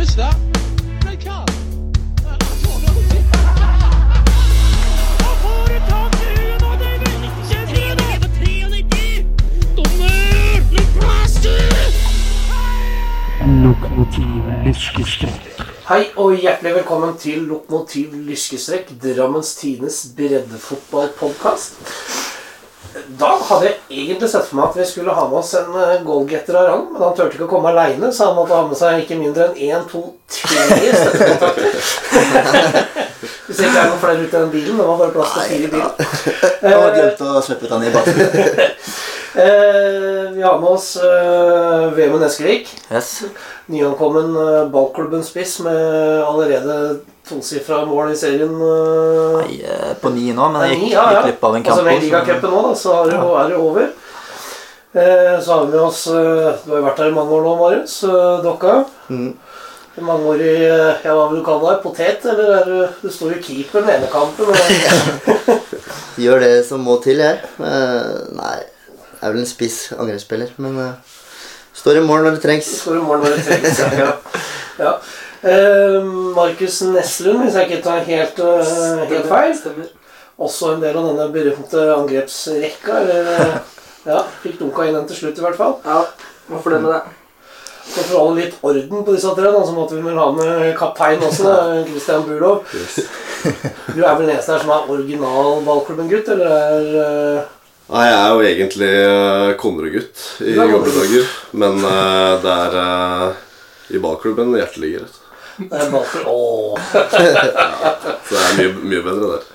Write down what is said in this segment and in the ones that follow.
Missed that. Red card. Lokomotiv lyskestrekk. Hei og hjertelig velkommen til Lokomotiv Lyskestrekk, Drammens Tines breddefotballpodkast. Da hadde jeg egentlig sett for meg at vi skulle ha med oss en eh, goalgetter av rang, men han turte ikke å komme aleine, så han måtte ha med seg ikke mindre enn én, to, tre støttekontakter. Hvis det ikke er noen flere ute i den bilen. Det var bare plass til fire i bilen. Jeg har glemt å slippe ut han i bakken. Eh, vi har med oss eh, Vemund Eskevik. Yes. Nyankommen eh, ballklubben-spiss med allerede tosifra mål i serien. eh, Nei, er på ni nå, men jeg gikk, ja, ja. gikk glipp av en kamp. Altså med ligacupen nå, da, så er det, er det over. Eh, så har vi med oss eh, Du har jo vært her i mange år nå, Marius. eh, Dokka. Mm. Mangeårig eh, ja, Hva vil du kalle deg? Potet? Eller er du, du står i keeper den ene kampen? Og, Gjør det som må til, jeg. Eh, nei, er vel en spiss angrepsspiller, men uh, står i mål når det trengs. står i mål når det trengs. Ja. ja. Uh, Markus Neslund, hvis jeg ikke tar helt, uh, helt feil. Også en del av denne berømte angrepsrekka. Eller, eh, ja, fikk dunka inn den til slutt, i hvert fall. Ja, hvorfor det med det? Så for å holde litt orden på disse tre, da, så måtte vi vel ha med kaptein også. da, Christian Burlov. Du er vel den eneste her som er original ballklubben-gutt, eller er eh, Nei, jeg er jo egentlig uh, Konnerud-gutt i gamle dager. Men uh, det er uh, i ballklubben hjertet ligger. det er ballklubb? ja, Så det er mye, mye bedre der.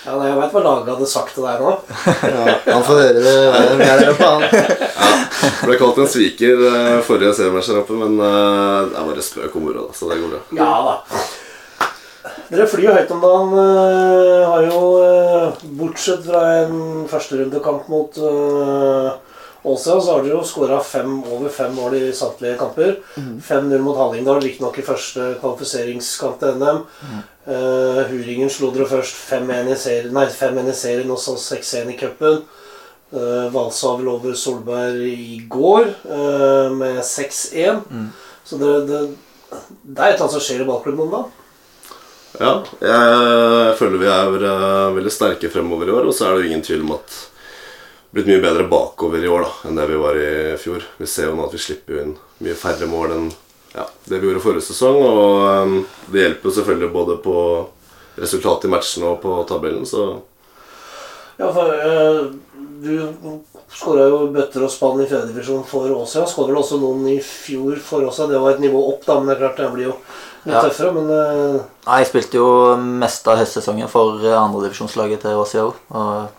Ja, nei, jeg veit hva laget hadde sagt til deg nå. Ja, han får høre det hver gang er oppe, han. Ble kalt en sviker eh, forrige seriematch men uh, det er bare spøk om moroa, så det går bra. Ja da. Dere flyr jo høyt om dagen. Uh, har jo, uh, bortsett fra en førsterundekamp mot uh, så har dere jo skåra over fem mål i samtlige kamper. 5-0 mot Hallingdal, riktignok i første kvalifiseringskamp til NM. Eh, Huringen slo dere først 5-1 i serien, nei, 5-1 i serien og så 6-1 i cupen. Uh, Valsa vel over Solberg i går uh, med 6-1. Så det, det, det er et eller annet som skjer i ballklubben om dagen. Ja, jeg føler vi er eh, veldig sterke fremover i år, og så er det jo ingen tvil om at blitt mye bedre bakover i år da, enn det vi var i fjor. Vi ser jo nå at vi slipper inn mye færre mål enn ja, det vi gjorde forrige sesong. Og eh, det hjelper jo selvfølgelig både på resultatet i matchene og på tabellen, så Ja, for uh, du skåra jo bøtter og spann i fjerdedivisjon for Åsia. Skåra vel også noen i fjor for Åsia. Det var et nivå opp, da, men det er klart det blir jo litt Ja. tøffere. Men uh... Nei, Jeg spilte jo mest av høstsesongen for andredivisjonslaget til Åsia òg. Og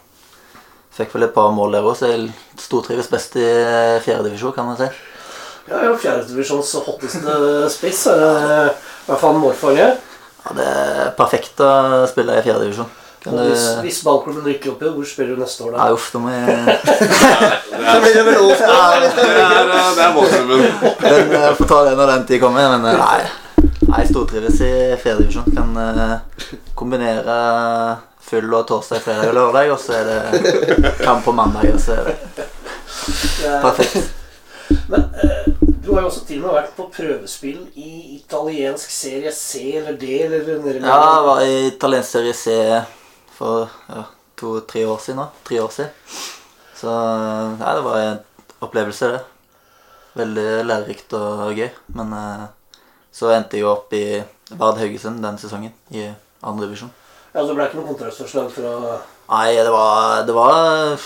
fikk vel et par mål der òg, så jeg stortrives best i fjerdedivisjon, kan man si. ja, ja fjerdedivisjons hotteste spiss er i hvert fall målfanget. Ja, Det er perfekt å spille i fjerdedivisjon. Og Hvis, hvis ballklubben rykker opp hvor spiller du neste år da? Nei, uff, da må jeg Det blir det vel Det er, eh, det er målklubben. Den eh, får ta det når den tid kommer. Men eh, nei, nei stortrives i fjerdedivisjon. Kan eh, kombinere full og torsdag, fredag og lørdag, og så er det kamp på mandag. Og så er det er- perfekt. Men du har jo også til og med vært på prøvespill i italiensk serie C eller D eller Ja, jeg var i italiensk serie C for ja, to-tre år siden nå. Tre år siden. Så ja, det var en opplevelse, det. Veldig lærerikt og gøy. Men eh, så endte jeg jo opp i Vard Haugesund den sesongen, i andre divisjon. Ja, Det ble ikke noe kontraktsforslag fra Nei, det var, det var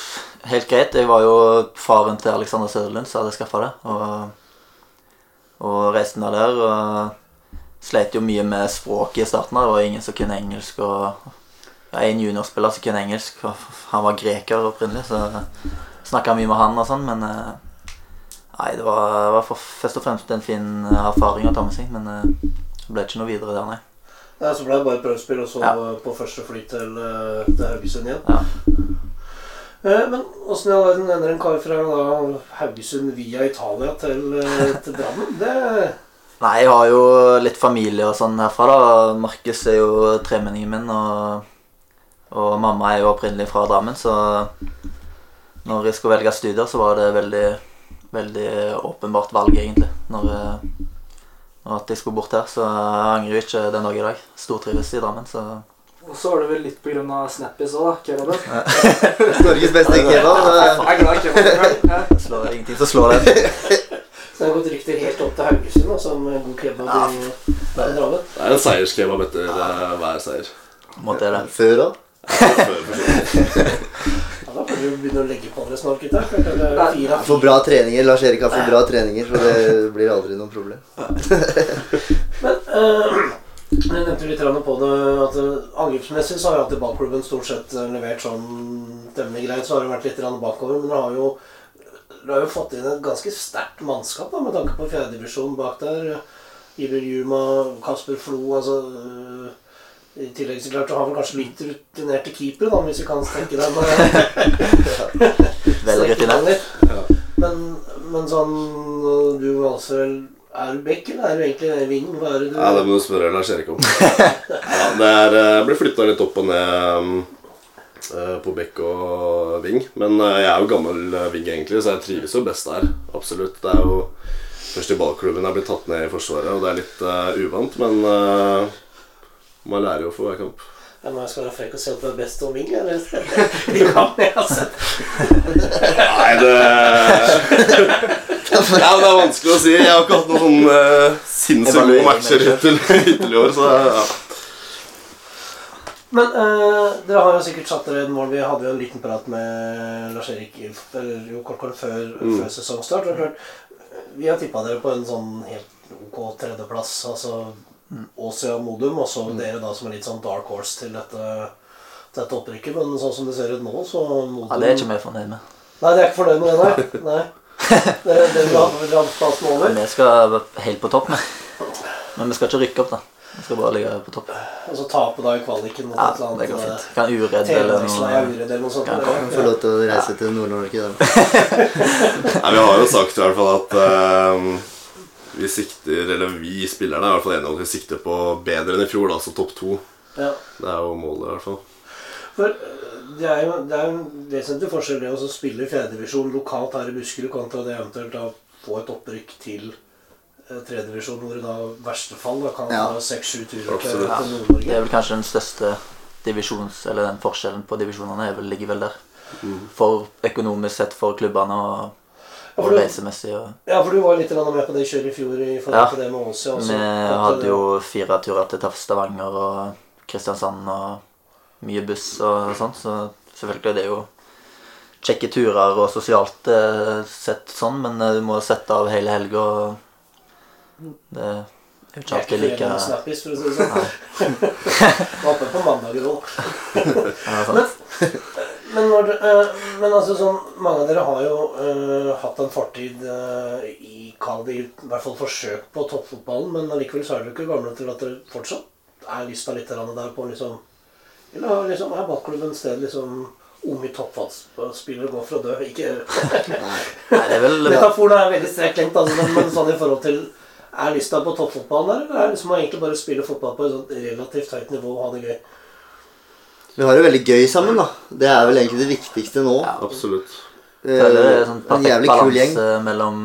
helt greit. Jeg var jo faren til Alexander Søderlund så hadde jeg skaffa det. Og, og reiste ned der. Og sleit jo mye med språket i starten. Det var ingen som kunne engelsk. Og ja, en juniorspiller som kunne engelsk. Han var greker opprinnelig, så snakka mye med han og sånn. Men eh, nei, det var, det var for, først og fremst en fin erfaring å ta med seg. Men eh, det ble ikke noe videre der, nei. Ja, Så ble det bare prøvespill, og så Ja. på første fly til, eh, til Haugesund igjen. Ja. Eh, Men åssen i all verden ender en kar fra da, Haugesund via Italia til, eh, til Drammen? Det Nei, jeg har jo litt familie og sånn herfra, da. Markus er jo tremenningen min, og, og mamma er jo opprinnelig fra Drammen, så når jeg skulle velge studier, så var det veldig, veldig åpenbart valg, egentlig. Når, når at jeg skulle bort her, så jeg angrer jeg ikke den dag i dag. Stortrives i Drammen, så Og så var det vel litt pga. Snappies òg, da. Kebaben. Norges beste kebab. Jeg er glad i kebab. Det slår ingenting som slår den. Så det har gått rykter helt opp til Haugesund da, som god kebab ja. i Drammen. Det er en seierskebab etter eh, hver seier. Måtte jeg det. Før òg. Ja, da kan du begynne å legge på dere snart, gutta. Fire av bra treninger. Lars Erik har fått bra treninger, så det blir aldri noe problem. Men eh, jeg nevnte litt på det at eh, angrepsmessig så har jo alltid ballklubben stort sett eh, levert sånn temmelig greit. Så har det vært litt bakover, men det har jo dere har jo fått inn et ganske sterkt mannskap da, med tanke på fjerdedivisjon bak der. Iber Juma, Kasper Flo altså I tillegg så klart du har vel kanskje litt rutinerte keepere, da, hvis vi kan strekke dem. Vel rutinert. Men, men sånn Du altså, vel Er du bekk, eller er du egentlig wing? Hva er det du Ja, det må du spørre Lars Erik om. Ja, det er, eh, blir flytta litt opp og ned um, eh, på bekk og ving. Men eh, jeg er jo gammel ving, egentlig, så jeg trives jo best der. Absolutt. Det er jo først i ballklubben jeg blir tatt ned i Forsvaret, og det er litt uh, uvant, men eh, man lærer jo for hver kamp. Ja, men jeg skal være frekk og se at du er best om wing, eller? De kan jeg har sett. Nei, det Ja, Det er vanskelig å si. Jeg har ikke hatt noen sånn uh, sinnssykt gode matcher hittil, hittil i år, så ja. Men eh, dere har jo sikkert satt dere et mål. Vi hadde jo en liten prat med Lars-Erik eller jo kort kort før, Mm. før sesongstart. Vi har tippa dere på en sånn helt ok tredjeplass. Altså Åsia Modum, og så dere da som er litt sånn dark horse til dette, dette opprykket. Men sånn som det ser ut nå, så Modum Ja, det er ikke vi fornøyd med. Nei, det er ikke fornøyd med det, nei. nei. Det, det vil ha, plassen over. Vi skal være helt på topp, med. Men vi skal ikke rykke opp, da. Vi skal bare ligge på topp. Og så tape da i kvaliken mot Ja, et eller det går annet. fint. Kan uredd eller noe. uredd eller noe sånt. Ja, eller? Få lov til å reise til Nord-Norge, da. Nei, Vi har jo sagt i hvert fall at eh, vi sikter, eller vi spillerne er i hvert fall enige om at vi sikter på bedre enn i fjor, altså topp to. Ja. Det er jo målet, i hvert fall. For øh, det er jo det er jo en vesentlig forskjell det å spille fjerdedivisjon lokalt her i Buskerud kontra det eventuelt å få et opprykk til eh, tredjedivisjon, hvor det da i verste fall da kan Ja. ha seks-sju turer til, Absolutt. til Det Nord-Norge. er vel kanskje den største divisjons... Eller den forskjellen på divisjonene er vel, ligger vel der. Mm. For økonomisk sett for klubbene og, Ja, og reisemessig. Og, ja, for du var litt med på det kjøret i fjor i forhold Ja. til det med Åsia. også. vi hadde jo fire turer til Stavanger og Kristiansand og mye buss og sånt, så selvfølgelig er det jo kjekke turer og sosialt eh, sett sånn, men eh, du må sette av hele helga, og det er jo ikke er alltid like Snappis, for å si det sånn. Oppe på mandager òg. Men, når, eh, men altså sånn, mange av dere har jo uh, hatt en fortid uh, i kall det i hvert fall forsøk på toppfotballen, men allikevel så er dere ikke gamle til at dere fortsatt er lista litt der på liksom Eller liksom, er ballklubben et sted liksom unge toppfotballspillere går for å dø? Ikke Metaforen er veldig strekt lengt, altså, men, men sånn i forhold til Er lista på toppfotballen der, eller er det liksom egentlig bare spille fotball på et sånt relativt høyt nivå og ha det gøy? Vi har det veldig gøy sammen, da. Det er vel egentlig det viktigste nå. Ja. Absolutt. Jeg føler det er sånn en perfekt jævlig kul gjeng. balanse mellom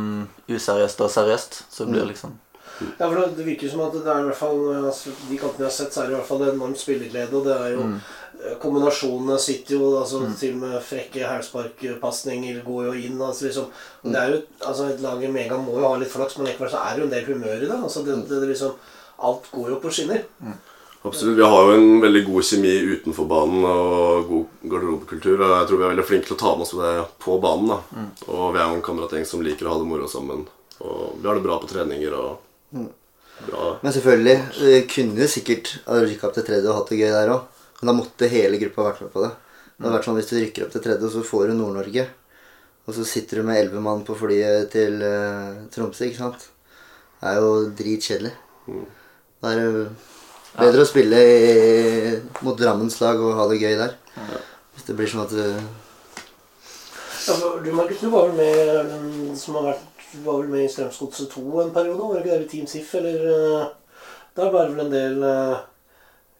useriøst og seriøst. Så blir det liksom Ja, for det, virker virker som at det er i hvert fall altså, De kampene jeg har sett, så er det i hvert fall enorm spilleglede. Og det er jo Mm. eh, Kombinasjonene sitter jo altså Til og med frekke hælsparkpasninger går jo inn. Altså, liksom, Mm. det er jo, altså Et lag i Mega må jo ha litt flaks, men likevel så er det jo en del humør i det. Altså, det, det, det liksom, alt går jo på skinner. Absolutt. Vi har jo en veldig god kjemi utenfor banen og god garderobekultur. Og jeg tror vi er veldig flinke til å ta med oss det på banen. da. Og vi er jo en kameratgjeng som liker å ha det moro sammen. Og vi har det bra på treninger og bra Men selvfølgelig, vi kunne sikkert ha rykka opp til tredje og hatt det gøy der òg. Men da måtte hele gruppa vært med på det. Det hadde vært sånn Hvis du rykker opp til tredje, og så får du Nord-Norge, og så sitter du med elleve mann på flyet til uh, Tromsø, ikke sant Det er jo dritkjedelig. Da er det bedre å spille i, mot Drammens lag og ha det gøy der. Hvis det blir sånn at du Ja, for du Markus, du var vel med mm, som har vært, du var vel med i Strømsgodset 2 en periode? Var det ikke det i Team SIF, eller eh, Der var det vel en del uh,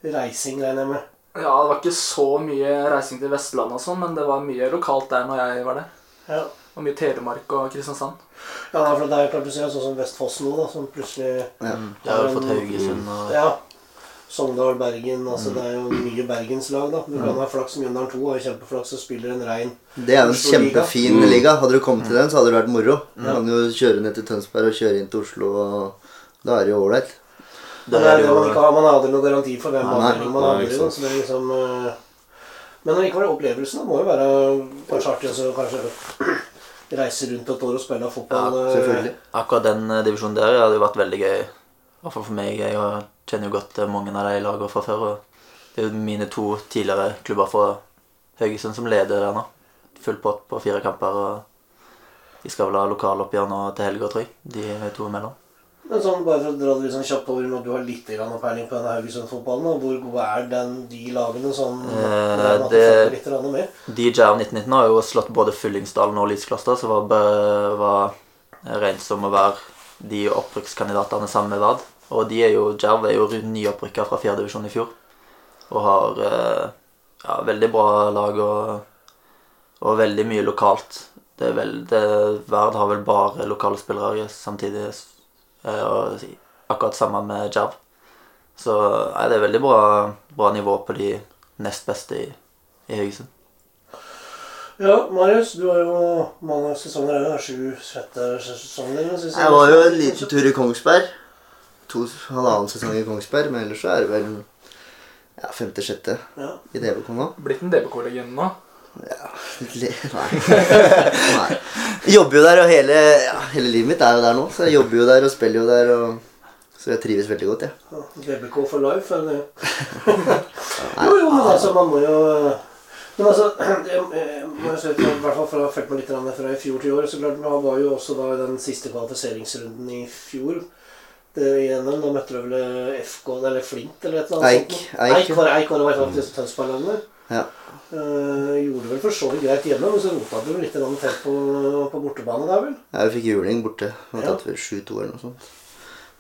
reising, regner jeg med? Ja, det var ikke så mye reising til Vestlandet og sånn, men det var mye lokalt der når jeg var der. Ja. Og mye Telemark og Kristiansand. Ja, for det er klart du ser sånn som Vestfoss nå, da, som plutselig Ja. Mm, har jo fått Haugesund og Ja. Sogndal, Bergen altså Det er jo mye bergenslag, da. Du kan ha flaks. Mjøndalen 2 har kjempeflaks og spiller en rein Det er en kjempefin liga. Hadde du kommet til den, så hadde det vært moro. Du kan jo kjøre ned til Tønsberg og kjøre inn til Oslo, og da er det jo ålreit. Men det er det man ikke har. Man hadde noen garanti for hvem Nei, avdeling man hadde. det, i, liksom Men Så det er liksom eh, Men allikevel, opplevelsen da, må jo være kanskje artig å kanskje reise rundt et år og spille fotball. Ja, Selvfølgelig. Akkurat den eh, divisjonen der hadde jo vært veldig gøy. I hvert fall for meg. Jeg og kjenner jo godt mange av de lagene fra før. Og det er jo mine to tidligere klubber fra Haugesund som leder der nå. Full pott på fire kamper. og De skal vel ha lokaloppgjør nå til helga, tror jeg. De to imellom. Men sånn, bare for å dra det litt sånn kjapt over når du har litt grann peiling på denne Haugesund-fotballen, hvor gode er den, de lagene sånn Eh, det- litt med? DJ av 1919 har jo slått både Fyllingsdalen og Lyskloster, som var, var regnet som å være de opprykkskandidatene sammen med Vard. Og de er jo, Jerv er jo nyopprykka fra fjerdedivisjon i fjor. Og har eh, ja, veldig bra lag og, og veldig mye lokalt. Det er vel, det, Verd har vel bare lokale spillere samtidig. eh, Og akkurat samme med Jerv. Så nei, det er veldig bra, bra nivå på de nest beste i, i Haugesund. Ja, Marius, du har jo mange sesonger her. Sju, svette sesonger? Jeg var jo en liten tur i Kongsberg. To halvannen sesong i Kongsberg, men ellers så er det vel ja, femte-sjette Ja. i DBK nå. Blitt en DBK-legende nå. Le- Nei. Nei. Jobber jo der, og hele, ja, hele livet mitt er jo der nå. Så jeg jobber jo der og spiller jo der. Og, så jeg trives veldig godt, jeg. Ja, DBK for life, eller? jo, jo, men altså, man må jo Men altså, det jeg må jo si, i hvert fall fra, følt meg litt fra i fjor til i år, så klart, man var jo også da i den siste kvalifiseringsrunden i fjor. Det, I NM, da møtte du vel eh, FK, eller Flint, eller et eller annet Eik. Eik. Eik var, Eik var hvert fall Tønsberg-landet. Ja. Uh, gjorde vel for så vidt greit hjemme, men så rota du litt til på, på bortebane der, vel? Ja, vi fikk juling borte. Jeg har tatt vel 7-2 eller noe sånt.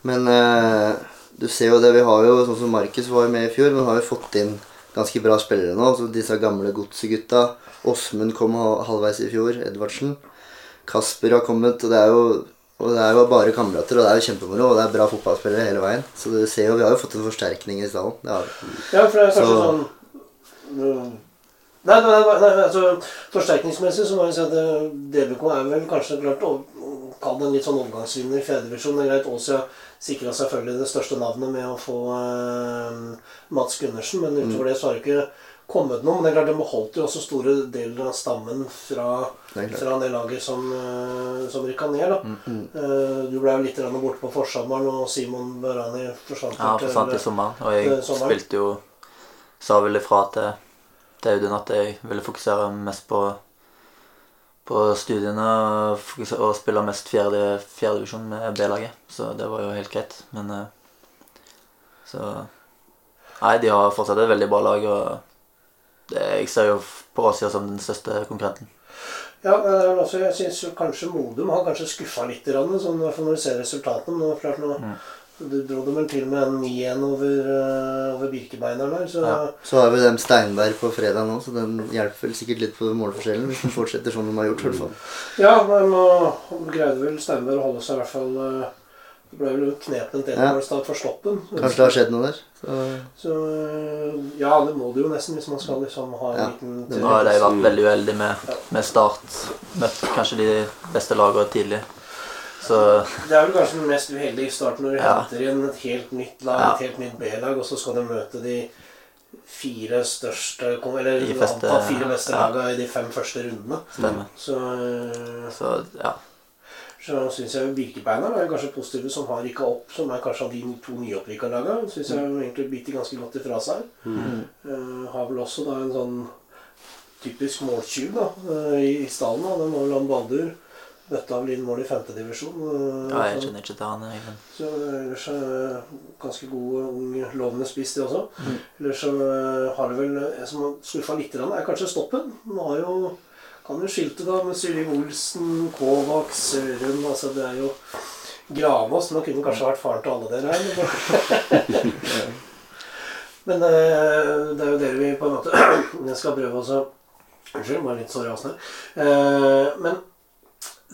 Men uh, du ser jo det. Vi har jo, sånn som Markus var med i fjor, men har jo fått inn ganske bra spillere nå. Så disse gamle godsegutta. Åsmund kom halvveis i fjor. Edvardsen. Kasper har kommet, og det er jo og det er jo bare kamerater, og det er jo kjempemoro. Og det er bra fotballspillere hele veien. Så du ser jo, vi har jo fått en forsterkning i stallen. Ja, for det er kanskje Så- sånn mm, Nei, nei, nei, altså Forsterkningsmessig så må jeg si at eh, DBK er vel kanskje klart å kalle en litt sånn overgangsvinner i fjerdedivisjon. Det er greit Åsia sikra selvfølgelig det største navnet med å få eh, Mats Gundersen, men utover det så har ikke kommet noe. Men det er klart de beholdt jo også store deler av stammen fra, Det fra det laget som, uh, som rykka ned. da. mm. du ble jo litt borte på forsommeren, og Simon Barani forsvant Ja, forsvant i sommeren. Og jeg sommeren. spilte jo Sa vel ifra til, til Audun at jeg ville fokusere mest på på studiene og, og spille mest fjerde, fjerdedivisjon med B-laget. Så det var jo helt greit. Men eh, Så Nei, de har fortsatt et veldig bra lag, og jeg ser jo på Asia som den største konkurrenten. Ja, men vel også, jeg syns kanskje Modum har kanskje skuffa litt, sånn, i hvert fall når du ser resultatene. Men klart nå, Du dro dem vel til med en 9-1 over, eh, over Birkebeineren der, så Ja. Så har vi dem Steinberg på fredag nå, så den hjelper vel sikkert litt på målforskjellen. Hvis den fortsetter som de har gjort. i hvert fall. Ja, men nå greide vel Steinberg å holde seg i hvert fall eh, Det ble vel knepent en Ja. delmålsdag for Sloppen. Kanskje det har skjedd noe der. Så Så ja, det må det jo nesten hvis man skal liksom ha en Ja, liten tur. Nå har de vært veldig uheldige med, med start. Møtt kanskje de beste lagene tidlig. Så Det er vel kanskje den mest uheldige starten når de Ja. henter inn et helt nytt lag, Ja. et helt nytt B-lag, og så skal du møte de fire største Eller De feste, antatt fire beste ja. lagene i de fem første rundene. stemmer. Så, eh, Så ja. Så syns jeg Birkebeineren er kanskje positive som har rykka opp, som er kanskje av de to nyopprykka laga. Syns jeg egentlig biter ganske godt ifra seg. Eh, har vel også da en sånn typisk måltyv da, eh, i, i stallen. da. Den var vel han Baldur. Bøtta vel inn mål i femtedivisjon. ja, jeg kjenner ikke til han egentlig. Så ellers er ganske god, ung, lovende spiss, det også. Ellers så eh, har det vel En som har skuffa litt, er kanskje Stoppen. Nå har jo kan jo skilte da med Sylvi Olsen, Kovac, Sørum altså Det er jo Gravås. Nå kunne kanskje vært faren til alle dere her. Men, men eh, det er jo dere vi på en måte Jeg skal prøve også Unnskyld, bare litt så Åsne. Eh, Men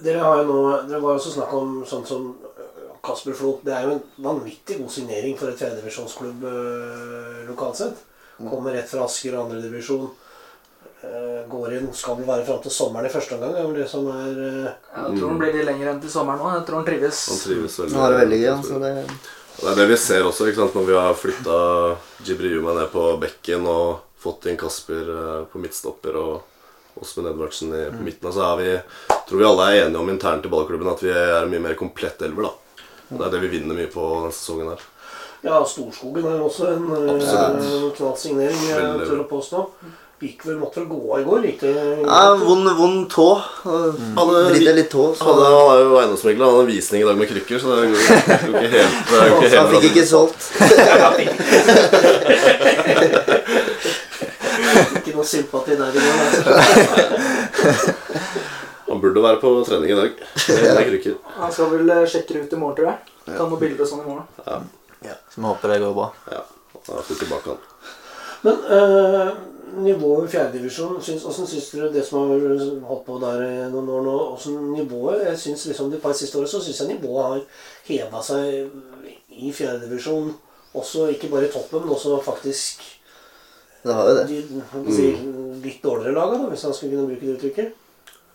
Dere har jo nå Dere var jo også snakk om sånn som øh, Kasper Flo. Det er jo en vanvittig god signering for et fjerdedivisjonsklubb øh, lokalt sett. Kommer rett fra Asker, og andredivisjon. Øh, går inn, skal vel være fram til sommeren i første omgang. Det er vel det som er øh, Jeg tror han blir litt lenger enn til sommeren nå. Jeg tror han trives. Han trives veldig. Han har det veldig gøy. Altså, det, Og Det er det vi ser også, ikke sant? når vi har flytta Jibri Juma ned på bekken og fått inn Kasper eh, på midtstopper og Åsmund Edvardsen i, på midten. Så er vi, tror vi alle er enige om internt i ballklubben at vi er en mye mer komplett elver. da. Det er det vi vinner mye på denne sesongen her. Ja, Storskogen er også en knall signering, jeg tør å påstå. Gikk vel, måtte vel gå av i går? Gikk det ja, vond, vond tå. Mm. Hadde Vridd litt tå. Så Han er, han er jo eiendomsmegler. Han hadde en visning i dag med krykker, så det går jo ikke helt, så han helt fikk ikke solgt. Ikke noe sympati der i går. Altså. Han burde være på trening i dag med krykker. Han skal vel eh, sjekke det ut i morgen, tror jeg. Ta noen bilder og sånn i morgen. Så vi håper det går bra. Ja, han er tilbake han. Men øh, nivået i fjerdedivisjon, åssen syns dere det som har holdt på der noen år nå hvordan nivået, jeg synes liksom De par siste årene så syns jeg nivået har heva seg i fjerdedivisjon. Også ikke bare i toppen, men også faktisk Det har jo det. de si, litt dårligere laga, da, hvis han skulle kunne bruke det uttrykket.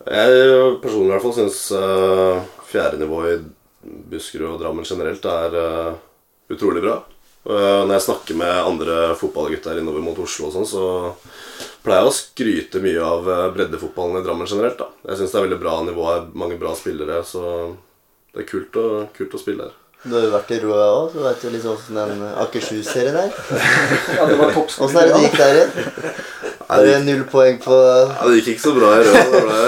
Jeg personlig i hvert fall syns uh, fjerdenivået i Buskerud og Drammen generelt er uh, utrolig bra. Uh, når jeg snakker med andre fotballgutter innover mot Oslo og sånn, så pleier jeg å skryte mye av eh, breddefotballen i Drammen generelt. da. Jeg syns det er veldig bra nivå her, mange bra spillere, så det er kult å, kult å spille her. Du har jo vært i Roa òg, så vet du litt åssen den Akershus-serien er. Ja, det var Åssen er det det gikk der igjen? Er det null poeng på Ja, Det gikk ikke så bra i Røa. Det ble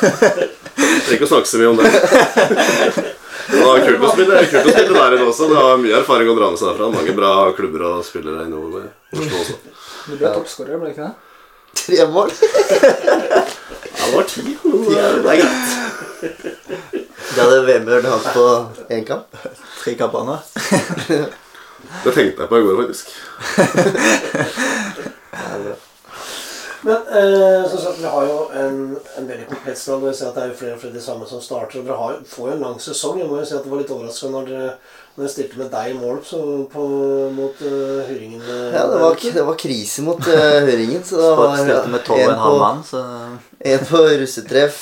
Trenger ikke å snakke så mye om det. Det var kult å spille, kult å spille der inne også. Det var mye erfaring å dra med seg derfra. Mange bra klubber og spillere innover også. Du ble toppskårer, ble du ikke det? tre mål? Ja, det var ti. Det er det greit. Det hadde Vemund hatt på én kamp. Tre kamper nå. Det tenkte jeg på i går, faktisk. Men eh, som sagt, vi har jo en, en veldig komplett stall. og jeg ser at Det er jo flere og flere de samme som starter. og Dere har, får jo en lang sesong. Jeg må jo si at Det var litt overraskende når dere, når stilte med deg i mål på, på, mot uh, Hyringen. eh, Ja, det var, det var krise mot uh, Høringen. Så det var Stilte med tolv og en halv mann, så En på russetreff,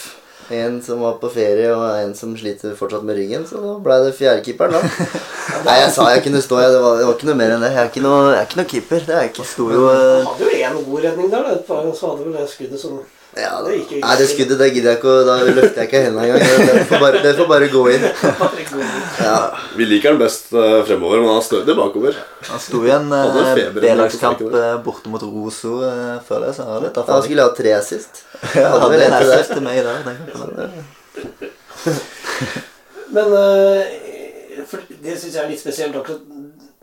en som var på ferie, og en som sliter fortsatt med ryggen. Så da ble det fjerdekeeperen, da. Nei, jeg sa jeg kunne stå, jeg. Det var, det var ikke noe mer enn det. Jeg er ikke noe, er ikke noe keeper. Det er ikke. stor jo Du hadde jo én god redning der. da. Så hadde vel det skuddet som Ja. Det gikk jo ikke. Nei, det skuddet det gidder jeg ikke, da løfter jeg ikke hendene engang. Det får bare, det får bare gå inn. Ja. Vi liker den best uh, fremover, men han er stødig bakover. Han sto i en eh, B-lagskamp eh, borte mot Roso uh, før det, så han litt erfaring. Han skulle ha tre sist. Ja, hadde hadde vel en assist til meg der. den. Men uh, for det syns jeg er litt spesielt, akkurat,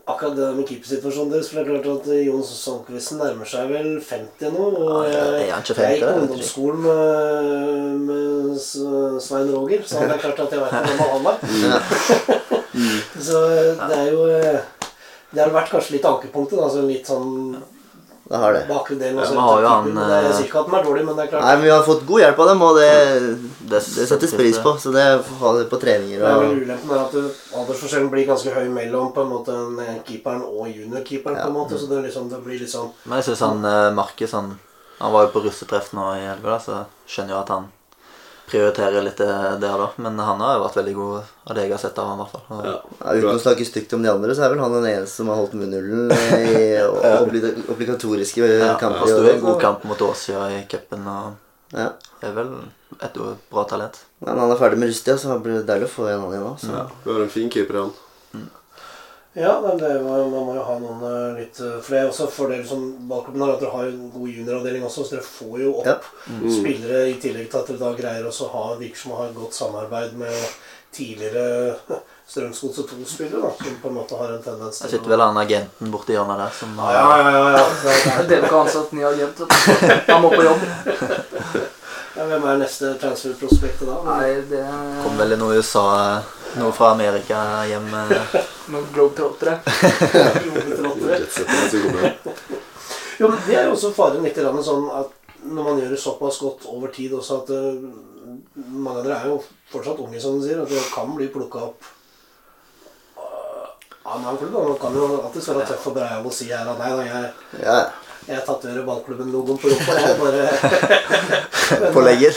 akkurat det med keepersituasjonen deres. For det er klart at eh, Jon Sandquisten nærmer seg vel 50 nå. Og Ja, eh, er ikke jeg gikk 50, på ungdomsskolen med, med Svein Roger, så det er klart at jeg vet gammel han var. Så eh, det er jo Det har vært kanskje litt ankepunktet. Altså litt sånn Det har det. bakre. Ja, også, men har jo han, det er- eh, ikke at den er dårlig, men det er klart Nei, men vi har fått god hjelp av dem, og det, Det, det settes pris på. Så det har ha det på treninger Det er og ulempen er at du aldersforskjellen blir ganske høy mellom på en måte den keeperen og juniorkeeperen. på en måte, Så det, liksom, det blir liksom Men jeg syns han eh, Markus han, han var jo på russetreff nå i helga, så skjønner jo at han prioriterer litt det der, da. Men han har jo vært veldig god av det jeg har sett av han i hvert fall. Ja. ja, Uten å snakke stygt om de andre, så er vel han den eneste som har holdt munnhulen i obli- obligatoriske ja, kamper. han sto i en god kamp mot Åsia i cupen og Ja. er vel et bra talent. Men han er ferdig med Rustia, så det blir deilig å få en annen igjen òg. Ja, vi har en fin keeper, han. Ja, men det må, man må jo ha noen eh, litt også For det er også fordelen som ballklubben har, at dere har jo en god junioravdeling også, så dere får jo opp Ja. spillere i tillegg til at dere da greier også å ha virker som å ha et godt samarbeid med tidligere Strømsgodset 2-spillere, da, som på en måte har en tendens til Jeg sitter vel han agenten borti hjørnet der som har... ja, ja. ja, ja. Det er- Dere kan ansatt ny agent. Han må på jobb. ja, Hvem er neste transferprospektet da? Nei, det kom vel i noe USA Noe fra Amerika hjem. eh, Noen globetrottere. Jo, men Det er jo også faren litt sånn at når man gjør det såpass godt over tid også at eh, mange av dere er jo fortsatt unge, som du sier, og dere kan bli plukka opp øh, av en annen klubb. Man kan jo alltid være tøff og breial å si her at nei da, jeg, Ja, jeg tatoverer ballklubben-logoen på rumpa. Jeg bare På legger.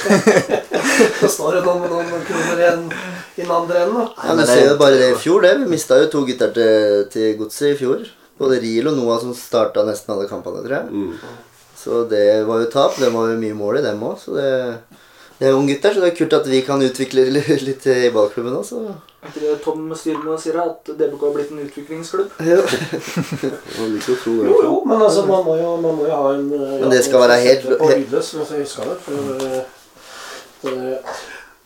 Så står det noen, noen kroner igjen i den andre enden. Ja, men det- ser jo bare det i fjor, det. Vi mista jo to gutter til, til godset i fjor. Både Riel og Noah som starta nesten alle kampene, tror jeg. Mm. Så det var jo tap. Det var jo mye mål i dem òg. Så det, det er unge gutter, så det er kult at vi kan utvikle litt i ballklubben òg, så Er ikke det Tom Styrmo sier at DBK har blitt en utviklingsklubb? ja. Man liker å tro det. Jo, jo, men altså, man må jo, man må jo ha en øh, Men det skal være helt- På lydløs, hvis jeg husker det. For, for,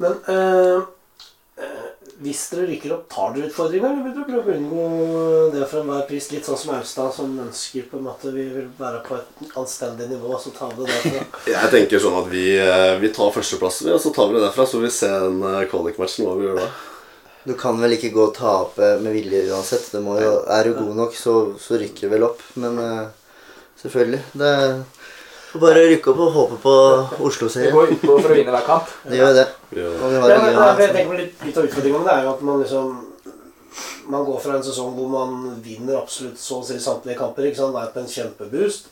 men øh, øh, hvis dere rykker opp, tar dere utfordringer, eller vil dere prøve å unngå det for enhver pris? Litt sånn som Austad, som ønsker på en måte vi vil være på et anstendig nivå, så tar vi det derfra. Jeg tenker sånn at vi, eh, vi tar førsteplassen, og så tar vi det derfra. Så vi ser den kvalikmatchen, hva vi gjør da. Du kan vel ikke gå og tape med vilje uansett. Det må jo, er du god nok, så, så rykker du vel opp. Men uh, selvfølgelig. Det får bare rykke opp og håpe på Oslo-serien. går utpå for å vinne hver kamp. Det gjør det. Det. Og vi Ja, men, en jeg tenker på litt, litt av utfordringen det er jo at man liksom Man går fra en sesong hvor man vinner absolutt så å si samtlige kamper. ikke sant? Det er på en kjempeboost.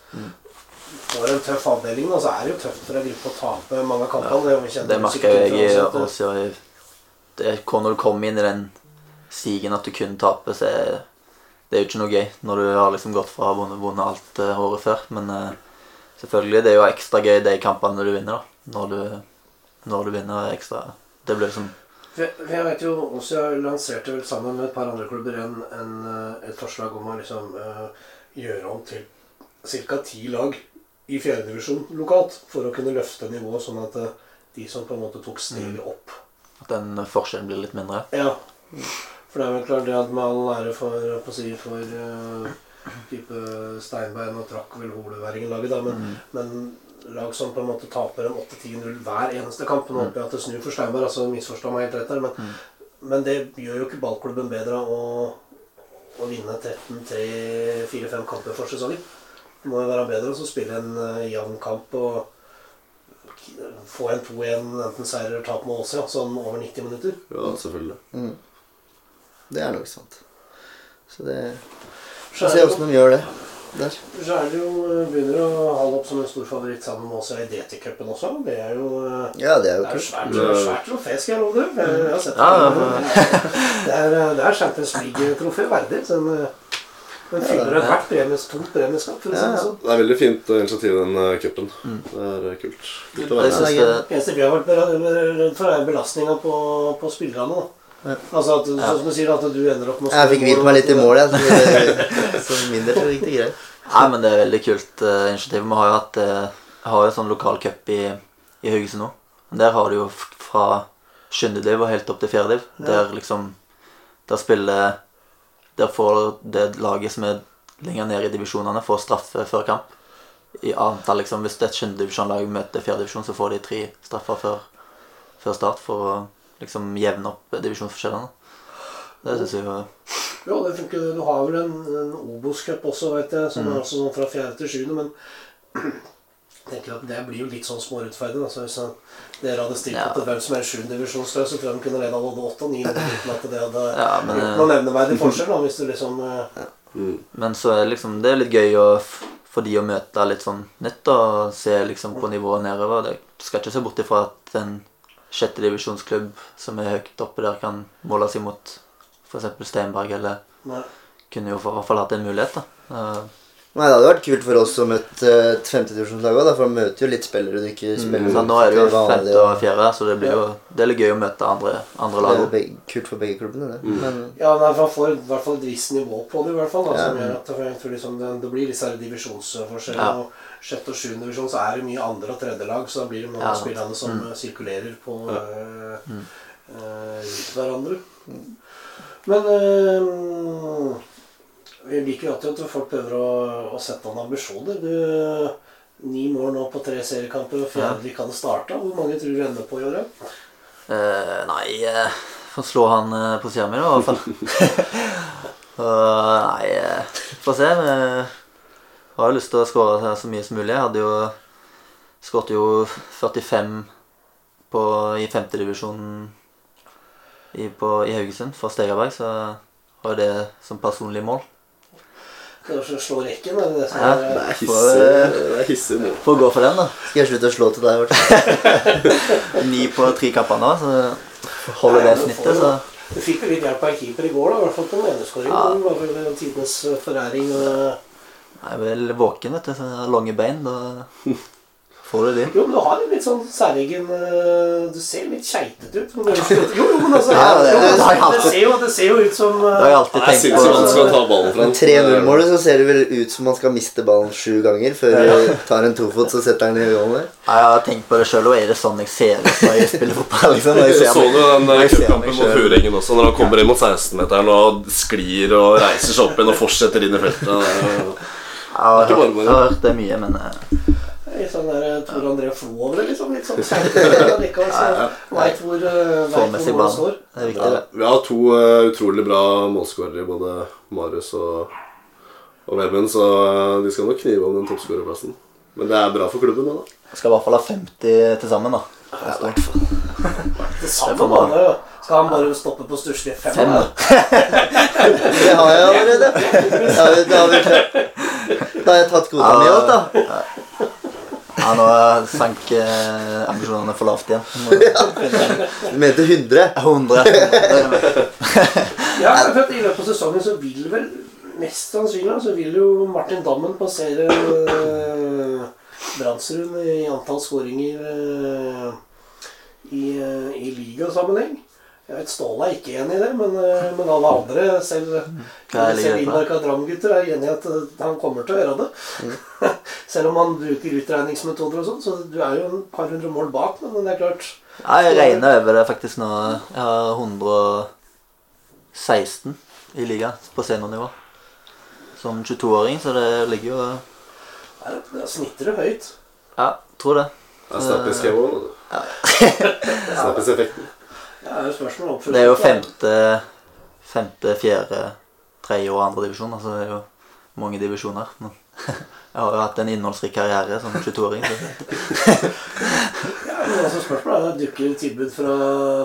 Får en tøff avdeling, og så er det jo tøft for en gruppe å tape mange av kampene. det, har vi kjent Det merker jeg at også det, Når du kommer inn i den stigen at du kun taper, så er det er jo ikke noe gøy når du har liksom gått fra å ha vunnet vunnet alt eh, året før. Men eh, selvfølgelig, det er jo ekstra gøy de kampene du vinner, da. Når du, når du vinner ekstra. Det blir liksom jeg, vet jo også jeg lanserte vel sammen med et par andre klubber en, en, eh, et forslag om å liksom uh, gjøre om til ca. ti lag i fjerdedivisjon lokalt for å kunne løfte nivået, sånn at uh, de som på en måte tok steget opp at den forskjellen blir litt mindre. Ja. For det er vel klart det at med all ære for, si, for uh, type Steinbein og trakk vel Holeværingen-laget, da, men, men lag som på en måte taper en 8-10-0 hver eneste kamp Nå håper jeg at det snur for Steinberg, altså misforstå meg helt rett der, men, men det gjør jo ikke ballklubben bedre å, å vinne 13-3-4-5 kamper for sesongen. Det må jo være bedre å spille en uh, jevn kamp og få en 2-1, enten seier eller tap med Åse, ja, sånn over 90 minutter. Ja, selvfølgelig. Det er nok sant. Så det Vi Få er se det åssen de gjør det der. Så er det jo, eh, begynner å hale opp som en stor favoritt sammen med Åse i DT-cupen også. Det er jo eh, Ja, det er jo det er svært, svært trofé, skal jeg love deg. Jeg har sett Ja, det. Det er, eh, det er Champions League-trofé verdig. Så den, eh, den fyller ethvert premies, tomt premieskap, for Ja, ja. sånn. Det er veldig fint eh, initiativ, den uh, cupen. Det er eh, kult. Kult synes det, eneste vi har vært redd for, er belastninga på, på spillerne. Ja. Altså at, sånn som du sier, at du ender opp med å Jeg fikk hvilt meg litt i mål, jeg. Så, så min del så gikk det greit. Nei, men det er veldig kult uh, initiativ. Vi har jo hatt uh, har jo sånn lokal cup i, i Haugesund nå. Men Der har du jo fra skyndediv og helt opp til fjerdediv. Der liksom Der spiller Der får det laget som er lenger ned i divisjonene, får straffe før kamp. I antall, liksom Hvis et sjuendedivisjonlag møter fjerdedivisjon, så får de tre straffer før, før start for å liksom jevne opp divisjonsforskjellene. Det syns jeg jo Ja, det funker. Du har vel en, en Obos-cup også, vet jeg, som Mm. er også sånn fra fjerde til sjuende, men tenker at det blir jo litt sånn smårettferdig. Altså, hvis dere hadde stilt Ja. opp til hvem som er sjuendedivisjonsløs, så tror jeg de kunne leda både åtte og ni uten at det hadde Ja, men, gjort eh, noen nevneverdig forskjell. Da, hvis du liksom eh, Men så er liksom, det er litt gøy å, for de å møte litt sånn nytt og se liksom på nivået nedover. Det skal ikke se bort ifra at en sjettedivisjonsklubb som er høyt oppe der, kan måle seg mot f.eks. Steinberg, eller Nei. kunne jo i hvert fall hatt en mulighet. da. Nei, Det hadde vært kult for oss å møte eh, et femtedivisjonslag òg, for man møter jo litt spillere du ikke spiller så nå er det jo femte og fjerde, så det blir jo det er gøy å møte andre, andre Det er kult for begge klubbene, det. Men Ja, men han får i hvert fall et visst nivå på det, i hvert fall. Da, som Ja. gjør at jeg tror liksom det, det blir disse her divisjonsforskjellene. Ja. Og sjette og sjuende divisjon så er det mye andre- og tredjelag, så da blir det noen Ja, spillerne som Mm. eh, sirkulerer på eh, øh, eh, hverandre. Men eh, vi liker jo alltid at folk prøver å, å sette noen ambisjoner. Du, ni mål nå på tre seriekamper, og fjerde de kan starte. Hvor mange tror du ender på i året? Uh, nei uh, Får slå han uh, på sida mi, i hvert fall. Nei, uh, får se. Vi har jo lyst til å skåre så mye som mulig. Jeg hadde jo skåret jo 45 på, i femtedivisjonen i, på- i Haugesund for Stegaberg, så har jeg det som personlig mål. Er slå rekken, er det det som Ja. er Nei, hisse, eh, det er. Får gå for den, da. Skal jeg slutte å slå til deg, Martin? Ni på tre kapper nå, så holder det snittet, så Du fikk jo litt hjelp av en keeper i går, da, i hvert fall på den ene skåringen. Ja. Det var vel tidenes eh, foræring. Og... jeg er vel våken, vet du. Så jeg har lange bein. Da får du det? Jo, men du har en litt sånn særegen eh, Du ser litt keitete ut. skjøter. Jo, jo, men altså Ja, det- jo, det det, ser jo, det ser jo ut som Det eh, har jeg alltid Det tenkt sinnssykt Man skal ta ballen fra. 3-0-målet så ser det vel ut som man skal miste ballen sju ganger før du tar en tofot så setter den i gålen der. Jeg har tenkt på det sjøl, og er det sånn jeg ser ut når jeg spiller fotball? Liksom, jeg Du ser så du den eh, cupkampen mot. Furengen også, når han kommer inn mot 16-meteren og sklir og reiser seg opp igjen og fortsetter inn i feltet. Jeg har, hørt, jeg har hørt det mye, men eh, i sånn der eh, Tor André Flo over det, liksom. Litt sånn keitete likevel. Så veit hvor, med hvor står. det er viktig. Det. vi har to eh, utrolig bra målskårere, både Marius og, og Vebjørn, så eh, de skal nok knive om den toppskårerplassen. Men det er bra for klubben, det, da. Skal i hvert fall ha 50 til sammen, da. Det Det samme får jo. målet. Skal han bare stoppe på stusslige fem? Fem. Det har jeg allerede. Da har vi, da har vi. Da har jeg tatt kvota mi opp, da. Ja, nå sank eh, ambisjonene for lavt igjen. Må- Du mente 100. 100. Ja, for I løpet av sesongen så vil vel mest sannsynlig så vil jo Martin Dammen passere eh, Brandsrud i antall skåringer eh, i, uh, i ligasammenheng. Jeg vet Ståle er ikke enig i det, men, eh, men alle andre, selv, er selv? Innmarka Dram-gutter, er enig i at eh, han kommer til å gjøre det. selv om han bruker utregningsmetoder og sånn, så du er jo en par hundre mål bak, men det er klart Ja, jeg regner over det faktisk nå. Jeg har 116 i liga på seniornivå. Som 22-åring, så det ligger jo der snitter det høyt. Ja, tror det. Det er. Snappis-effekten. Det er jo spørsmål Det er femte, femte fjerde, tredje og andre divisjon. Altså det er jo mange divisjoner. Men jeg har jo hatt en innholdsrik karriere som 22-åring. Så Ja, men altså spørsmålet er, Dukker det tilbud fra,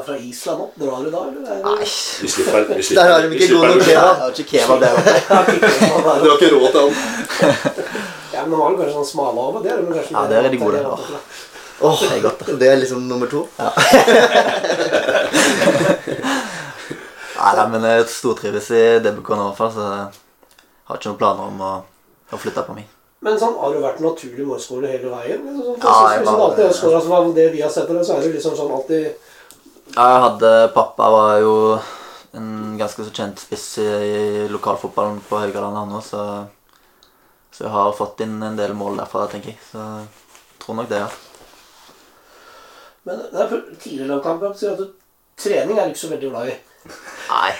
fra Island opp? Drar du da, eller? Er nei. Vi slipper vi slipper- Der har de ikke god nok. Jeg har ikke kebab der oppe. Ja, Du har ikke råd til han. ja, men de har jo kanskje sånn smalahove. Det er de kanskje Ja, der er de gode, Åh, Åh, Det er godt, det. det er liksom nummer to. Nei, nei, men jeg stortrives i DBK nå, i hvert fall, så jeg har ikke noen planer om å, å flytte på meg. Men sånn, har du vært naturlig målskårer hele veien? Sånn, Ja, jeg jeg synes liksom alltid har skåret, altså, det vi har sett av det, så er det liksom sånn alltid Ja, jeg hadde Pappa var jo en ganske så kjent spiss i, i lokalfotballen på Haugalandet, han òg, så, så jeg har fått inn en del mål derfra, tenker jeg. Så jeg tror nok det, ja. Men det er tidligere lagkamper sier at du, trening er du ikke så veldig glad i. Nei.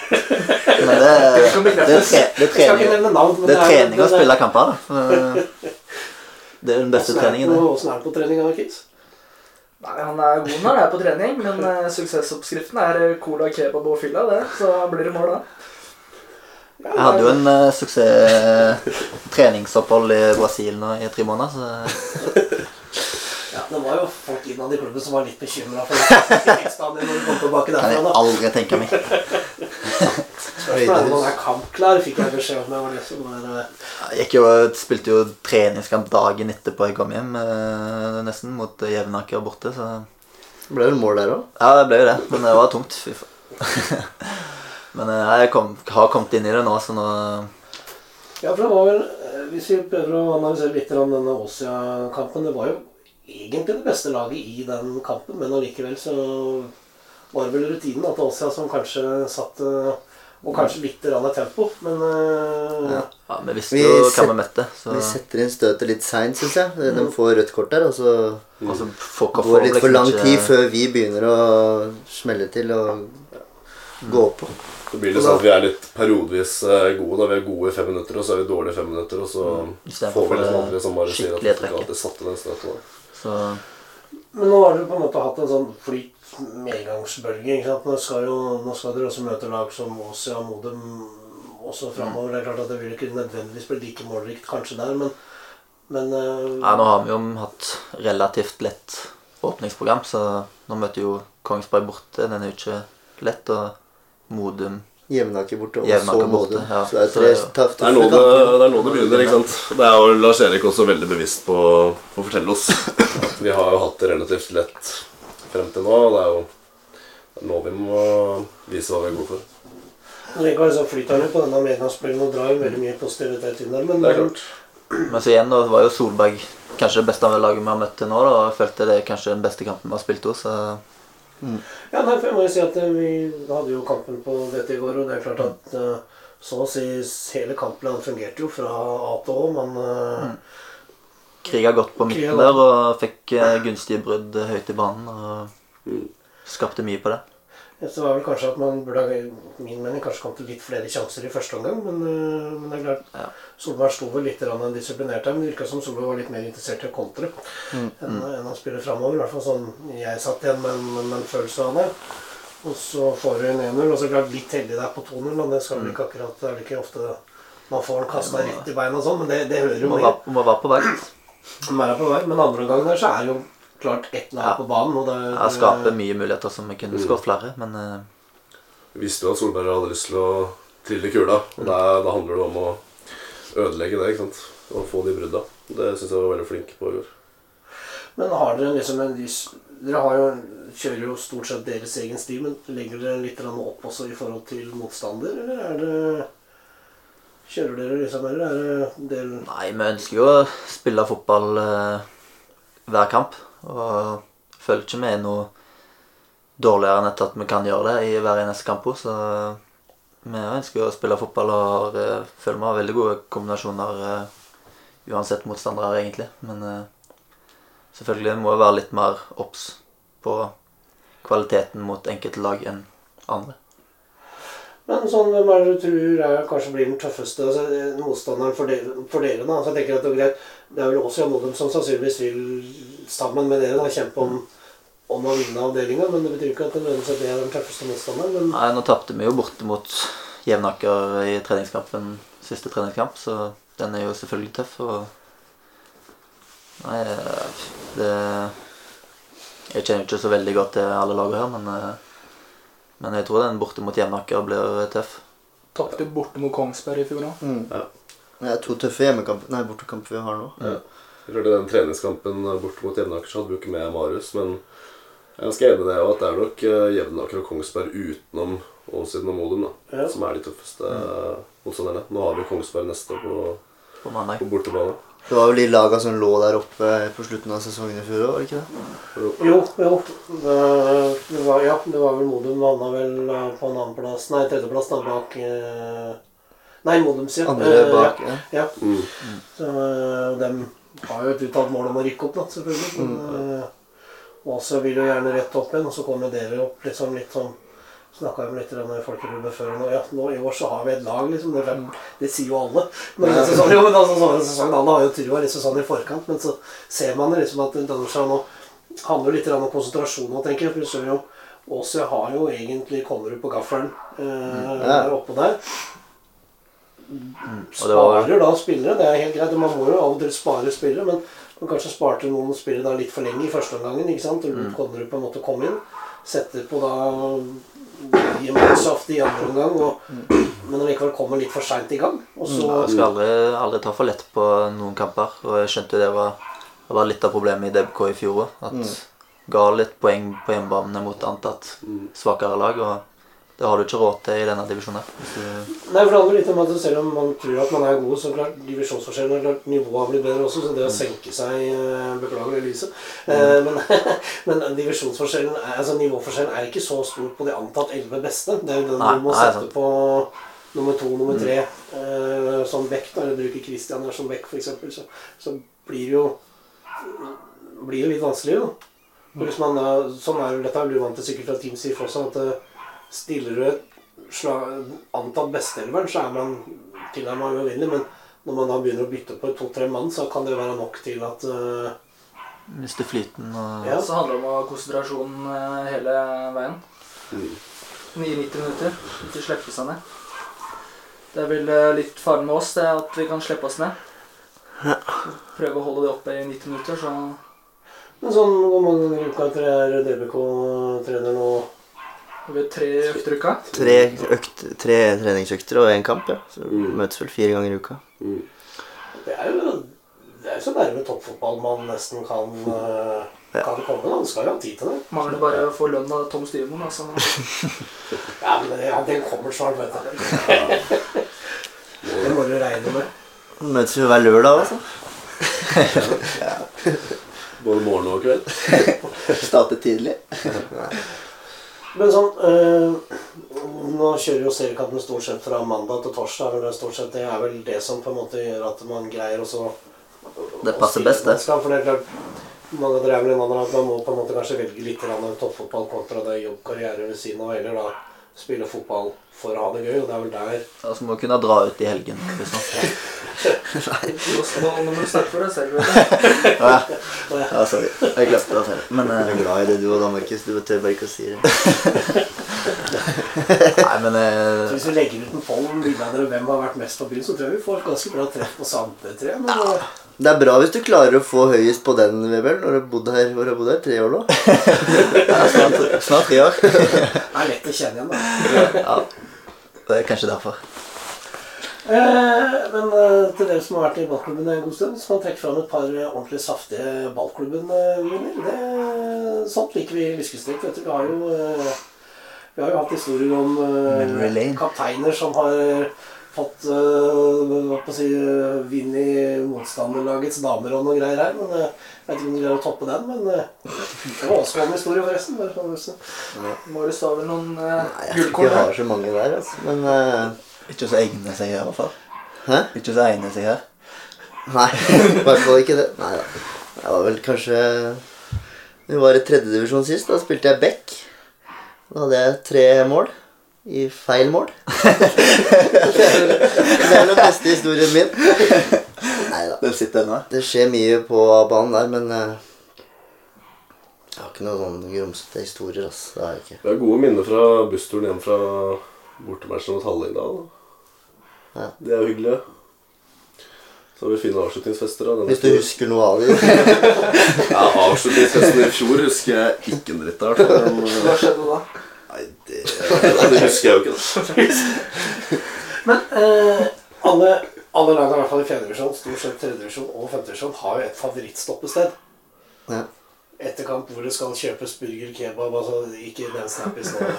Men det, det, det, tre, det, trening, navn, men det er trening å spille kamper, da. Det er den beste er treningen. på- Åssen er det på trening, Kids? Nei, Han er god når han er på trening, men uh, suksessoppskriften er eh, cola, kebab og fylla. det, Så blir det mål da. Jeg hadde jo en uh, suksess treningsopphold i Brasil nå i tre måneder, så det var jo folk innad i klubben som var litt bekymra for tilstanden når du kom tilbake kan jeg derfra. da. aldri tenke meg. Spørsmålet er om han er kampklar, fikk jeg beskjed om. Det var det som eh, Jeg gikk jo, spilte jo treningskamp dagen etterpå jeg kom hjem, eh, nesten, mot eh, Jevnaker borte. Så Det ble vel mål der òg. ja, det ble jo det. Men det var tungt. Fy faen. Men eh, jeg kom, har kommet inn i det nå, så nå Ja, for det var vel Hvis vi prøver å analysere litt denne Åsia-kampen Det var jo egentlig det beste laget i den kampen, men allikevel så var det vel rutinen at Åsia som kanskje satt Og kanskje litt rann av tempo, men eh, Ja. ja, Vi visste jo hva set- vi møtte. Så, Vi setter inn støtet litt seint, syns jeg. De får rødt kort der, og så og går det litt for lang tid før vi begynner å smelle til og gå på. Det blir litt sånn at vi er litt periodevis eh, gode. da Vi er gode i fem minutter, og så er vi dårlige i fem minutter. Og så får vi liksom det aldri som bare sier at vi satte den støtet. Så Men nå har du på en måte hatt en sånn flyt medgangsbølge. ikke sant? Nå skal, jo, nå skal dere også møte lag som Åsia og Modum også framover. Det er klart at det vil ikke nødvendigvis bli like målrikt kanskje der, men, men eh, ja, nå har vi jo hatt relativt lett åpningsprogram, så nå møter jo Kongsberg borte. Den er jo ikke lett. Og Modum Jevnaker borte og Jevnaker så borte, Modum. ja. Så det er tre det er nå det, det, er det begynner. ikke sant? Det er jo Lars Erik også veldig bevisst på på å fortelle oss at vi har jo hatt det relativt lett frem til nå. og Det er jo det er nå vi må vise hva vi er gode for. Likevel så flyter han jo på denne medgangsspillen og drar jo veldig mye positivitet inn der. Men Det er klart. Men så igjen da var jo Solberg kanskje det beste laget vi har møtt til nå. da, og Jeg følte det er kanskje den beste kampen vi har spilt hos. Så Ja, nei, for jeg må jo si at eh, vi hadde jo kampen på dette i går, og det er klart at eh, så å si hele kampplanen fungerte jo fra A til Å, men mm. kriga godt på midten der og fikk eh, gunstige brudd høyt i banen. Og skapte mye på det. Så var vel kanskje at man burde min mening, kanskje kom til litt flere sjanser i første omgang. Men, øh, men det er klart, Ja. Solberg sto vel litt disiplinert her. Men det virka som Solberg var litt mer interessert i å kontre enn, enn å spille framover. I hvert fall sånn jeg satt igjen med en, med en følelse av det. Og så får du en 1-0. Og så klart litt heldig der på 2-0. Men det skal vel ikke akkurat Det er vel ikke ofte man får den kasta rett i beina og sånn, men det, det hører jo med. må være på vakt. Man er på vei. Men andre omgang der så er jo klart ett lag Ja. på banen. Og det, Ja, skaper mye muligheter som vi kunne skåret flere, men eh, Vi visste jo at Solberg hadde lyst til å trille kula. Og da, da handler det om å ødelegge det. ikke sant? Og få de brudda. Det syns jeg var veldig flink på i går. Men har dere liksom en Dere har jo, kjører jo stort sett deres egen stil, men legger dere litt opp også i forhold til motstander, eller er det Kjører dere liksom, eller er det del Nei, vi ønsker jo å spille fotball eh, hver kamp. Og føler ikke vi er noe dårligere enn at vi kan gjøre det i hver eneste kamp. Så vi ønsker å spille fotball og har, eh, føler vi har veldig gode kombinasjoner eh, uansett motstandere, egentlig. Men eh, selvfølgelig må vi være litt mer obs på kvaliteten mot enkelte lag enn andre. Men sånn, hvem er det du tror er, kanskje blir den tøffeste altså, motstanderen for dere, for dere da? Så jeg tenker at Det er greit, det er vel også Jan Odem som sannsynligvis vil sammen med dere da, kjempe om, om å vinne avdelinga, men det betyr ikke at det nødvendigvis det er den tøffeste motstanderen. Men Nei, nå tapte vi jo borte mot Jevnaker i treningskampen, siste treningskamp, så den er jo selvfølgelig tøff. Og Nei, det Jeg kjenner ikke så veldig godt til alle lagene her, men, eh, men jeg tror den borte mot Jevnaker blir tøff. Tapte borte mot Kongsberg i fjor òg. Mm. Ja. Det er to tøffe hjemmekamper, nei, bortekamper vi har nå. Ja. Jeg tror det Den treningskampen bort mot Jevnaker så hadde vi ikke med Marius, men jeg er ganske enig i det at det er nok eh, Jevnaker og Kongsberg utenom Åsiden og Modum da, Ja. som er de tøffeste motstanderne. Nå har vi Kongsberg neste på, På på bortebane. Det var vel de laga som lå der oppe på slutten av sesongen i fjor òg, var det ikke det? Jo, jo. Det, det var, ja, det var vel Modum havna vel eh, på en annenplass Nei, tredjeplass da bak eh, Nei, Modum, ja. Andre Eh, bak. Ja. Ja. ja. Mm. Så de har jo et uttalt mål om å rykke opp, da, selvfølgelig. Men eh, Åse vil jo gjerne rett opp igjen, og så kommer dere opp liksom litt sånn Snakka med litt i Folkeklubben før, og ja, nå i år så har vi et lag, liksom. Det, er- det sier jo alle. Men ja. sånn, jo, men altså, sånn, sesongen, alle har jo trua liksom sånn i forkant, men så ser man liksom at det nå handler litt om konsentrasjon nå, tenker jeg. For du ser jo Åse har jo egentlig Konnerud på gaffelen eh, Ja. oppå der. Sparer da spillere, det er helt greit. Man må jo av og til spare spillere, men man kanskje sparte noen spillere da litt for lenge i første omgangen. ikke sant? Og lot Konnerud på en måte komme inn. Setter på da Jemenshoft i andre omgang, og, men likevel kommer litt for seint i gang. Og så Ja, jeg skal aldri, aldri ta for lett på noen kamper. Og jeg skjønte jo det var, det var litt av problemet i DBK i fjor òg. At ga litt poeng på hjemmebane mot antatt svakere lag. Og det har du ikke råd til i denne divisjonen. Nei, for det handler litt om at selv om man tror at man er god, så klart divisjonsforskjellen klart nivået har blitt bedre også, så det å senke seg eh, Beklager lyset. Mm. men, men divisjonsforskjellen, altså nivåforskjellen er ikke så stor på de antatt elleve beste. Det er jo den Nei, du må nei, sette sant. på nummer to, nummer tre mm. som vekt. Eller bruker Christian her som vekt, f.eks. Så, så blir jo blir det litt vanskelig, da. Hvis man sånn er jo dette du vant til sikkert fra Team Sif også, at eh, stiller du antatt besteelveren, så er man tilnærmet uvinnelig. Men når man da begynner å bytte på to-tre mann, så kan det være nok til at uh, Mister flyten og Ja. Så handler det om å ha konsentrasjon eh, hele veien. Mm. 99 minutter. Ikke slippe seg ned. Det er vel eh, litt faren med oss, det er at vi kan slippe oss ned. Prøve å holde det oppe i 90 minutter, så Men sånn, hvor mange ganger i uka er DBK-trener nå? Vi tre økter i uka? Tre, økt, tre treningsøkter og én kamp, ja. Så Mm. møtes vel fire ganger i uka. Det er jo det er så nærme toppfotball man nesten kan, eh, Ja. kan komme. Da. Du skal jo ha tid til det. Mangler bare å få lønn av Tom Styrmoen. Altså. Ja, men det, ja, den kommer snart, vet du. Det må du regne med. Møtes jo hver lørdag, altså. Både morgen og kveld. Starte tidlig. Men sånn øh, Nå kjører jo seriekampen stort sett fra mandag til torsdag. Det, er stort sett, det er vel det som på en måte gjør at man greier å... Det passer best, det. For det er klart mange drev er en annen at man må på en måte kanskje velge litt toppfotball kontra det jobbkarriere ved siden av, eller da spille fotball for å ha det gøy. Og det er vel der Altså må kunne dra ut i helgen. Hvis man... Nei. Nå må du snakke for deg selv. ja. Ja, sorry. Jeg glemte det selv. Men jeg er glad i det du og da, Markus. Du tør bare ikke å si det. Nei, men eh, Hvis vi legger ut en poll om hvem har vært mest på byen, så tror jeg vi får ganske bra treff på samtlige tre. Men eh, Det er bra hvis du klarer å få høyest på den, Vebjørn, når du har bodd her, har bodd her? tre år nå. ja, snart, snart tre år. det er lett å kjenne igjen, da. ja. Det er kanskje derfor. Eh, men eh, til dere som har vært i ballklubben en god stund, så kan man trekke fram et par eh, ordentlig saftige ballklubben-viner. Det- Sånt liker vi i Lyskestrekk. Vi har jo, eh, vi har jo hatt historier om uh, kapteiner som har fått uh, hva på å si, eh, vinn i motstanderlagets damer og noe greier her. Men uh, jeg vet ikke om du greier å toppe den. Men uh, det var også en historie, forresten. Hvis- Marius har vel noen uh, Jeg har ikke gullkorn jeg har så mange der, altså. Men eh, Ikke så egne seg her, i hvert fall. Hæ? Ikke så egne seg her. Nei, i hvert fall ikke det. Nei da. Jeg var vel kanskje Det var i tredjedivisjon sist. Da spilte jeg back. Da hadde jeg tre mål. I feil mål. det er vel det den beste historien min. Nei da. Den sitter ennå. Det skjer mye på banen der, men eh, Jeg har ikke noen sånne grumsete historier. ass. Det har jeg ikke. Det er gode minner fra bussturen hjem fra bortematchen mot Hallingdal. Ja. Det er jo hyggelig. Så har vi fine avslutningsfester. Da. Hvis du er- husker noe av det. Ja, Avslutningsfesten i fjor husker jeg ikke en dritt av. Hva skjedde da? nei, det, det husker jeg jo ikke. Da. Men eh, alle, alle lag i hvert fall i fjerdedivisjon, stort sett tredjedivisjon og femtedivisjon, har jo et favorittstoppested. Ja. Etter kamp hvor det skal kjøpes burger, kebab altså Ikke den snappis nå.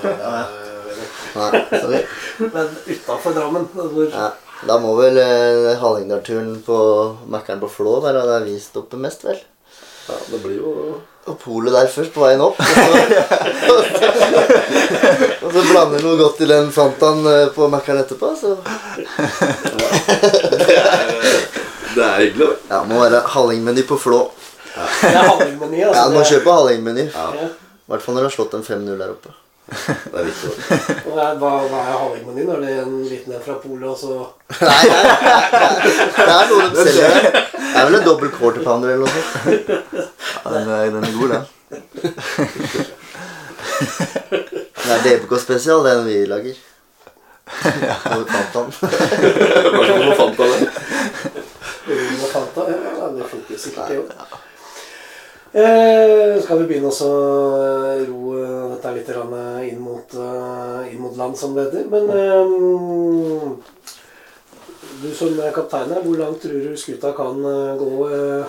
eh. Men utafor Drammen. Hvor, Ja, da må vel eh, Hallingdal-turen på Mækkern på Flå være der vi stopper mest, vel? Ja, det blir jo Og polet der først, på veien opp. Og så, og så blander noe godt i den Fantaen eh, på Mækkern etterpå. Så Det er hyggelig, da. ja, må være hallingmeny på Flå. det er hallingmeny. Altså, Ja, du må det er- kjøpe hallingmeny. I Ja. hvert fall når du har slått en 5-0 der oppe. Det er viktig. Da. Hva er- Hva, hva er? Er det en liten en fra polet, og så Nei, nei, det er noe de selger. Det er vel en dobbel quarter pounder eller noe sånt. Ja, den, er, den er god, den. Det er DBK spesial, den vi lager. Og Fantaen. Hva skal man fant av det? Fanta? Ja, det funker sikkert, det òg. Eh, skal vi begynne å ro eh, dette litt eh, inn mot, eh, inn mot land, som det heter. Men eh, du som er kaptein her, hvor langt tror du skuta kan eh, gå eh,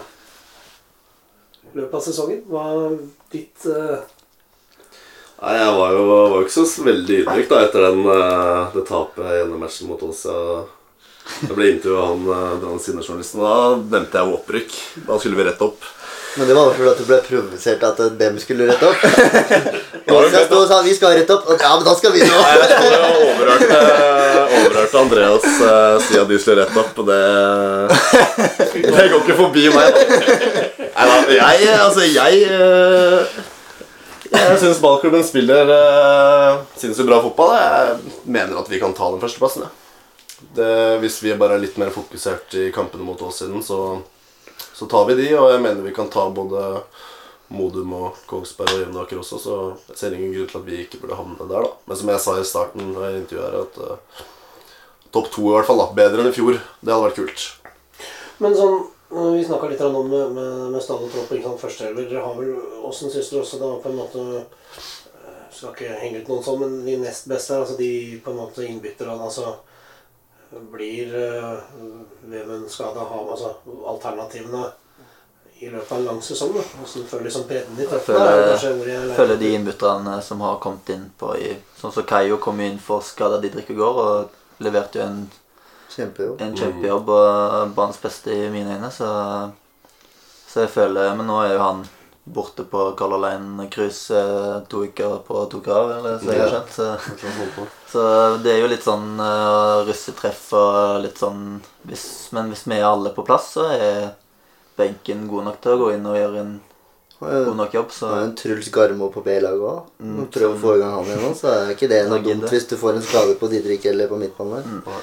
i løpet av sesongen? Hva er ditt eh, Nei, Jeg var jo, var ikke så veldig ydmyk da etter den, eh, det tapet gjennom matchen mot oss. Jeg, ble intervjua av han eh, den sidejournalisten, og da nevnte jeg jo opprykk. Da skulle vi rette opp. Men det var fordi du ble provosert at Bem skulle rette opp. Og jeg sto og sa vi skal rette opp. Og, Ja, men da skal vi nå. Jeg tror jeg overhørte, overhørte Andreas uh, si at de skulle rette opp, det Det går ikke forbi meg. Nei da, jeg Altså, jeg uh, Jeg syns ballklubben spiller uh, sinnssykt bra fotball. Jeg mener at vi kan ta den førsteplassen. Ja. Det, hvis vi bare er litt mer fokusert i kampene mot oss siden, så, så tar vi de. Og jeg mener vi kan ta både Modum og Kongsberg og Jevnaker også, så jeg ser ingen grunn til at vi ikke burde havne der. da. Men som jeg sa i starten av intervjuet her, at uh, topp to i hvert fall, da, bedre enn i fjor, det hadde vært kult. Men sånn eh, Vi snakka litt om med, med, med og tropp. ikke sant, førstehelver. Dere har vel Åssen syns dere også da på en måte eh, Skal ikke henge ut noen sånn, men de nest beste, altså de på en måte innbytterne altså Blir uh, Vemund ha Altså alternativene i løpet av en lang sesong? da, Hvordan føler liksom bredden i troppen? er føler de innbytterne som har kommet inn på i Sånn som Kayo kom inn for skada Didrik i går og leverte jo en, Kjempejobb. en kjempejobb og banens beste i mine øyne, så Så jeg føler Men nå er jo han borte på Color Line Cruise eh, to uker på to grader, eller så jeg har Ja. skjønt. Så, Hva skal jeg holde på? så det er jo litt sånn uh, russetreff og litt sånn hvis, Men hvis vi er alle på plass, så er benken god nok til å gå inn og gjøre en god nok jobb, så Det er en Truls Garmo på B-laget òg. Mm, Prøv å få i gang han igjen så er ikke det noe dumt hvis du får en skade på Didrik eller på midtbanen der. Mm.